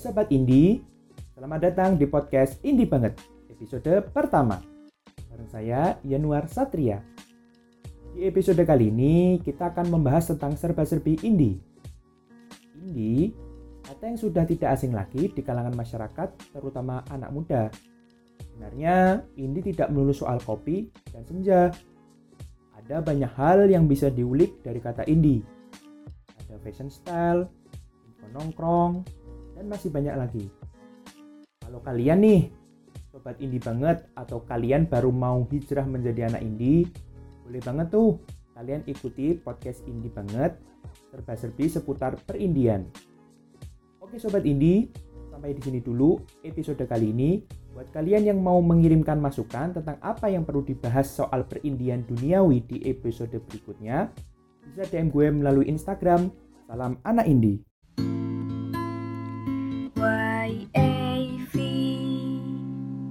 Sobat Indi, selamat datang di podcast Indi Banget, episode pertama. Bareng saya, Yanuar Satria. Di episode kali ini, kita akan membahas tentang serba-serbi Indi. Indi, kata yang sudah tidak asing lagi di kalangan masyarakat, terutama anak muda. Sebenarnya, Indi tidak melulu soal kopi dan senja. Ada banyak hal yang bisa diulik dari kata Indi. Ada fashion style, info nongkrong, dan masih banyak lagi. Kalau kalian nih, sobat indie banget atau kalian baru mau hijrah menjadi anak indie, boleh banget tuh kalian ikuti podcast indie banget serba-serbi seputar perindian. Oke sobat indie, sampai di sini dulu episode kali ini. Buat kalian yang mau mengirimkan masukan tentang apa yang perlu dibahas soal perindian duniawi di episode berikutnya, bisa DM gue melalui Instagram. Salam anak indie.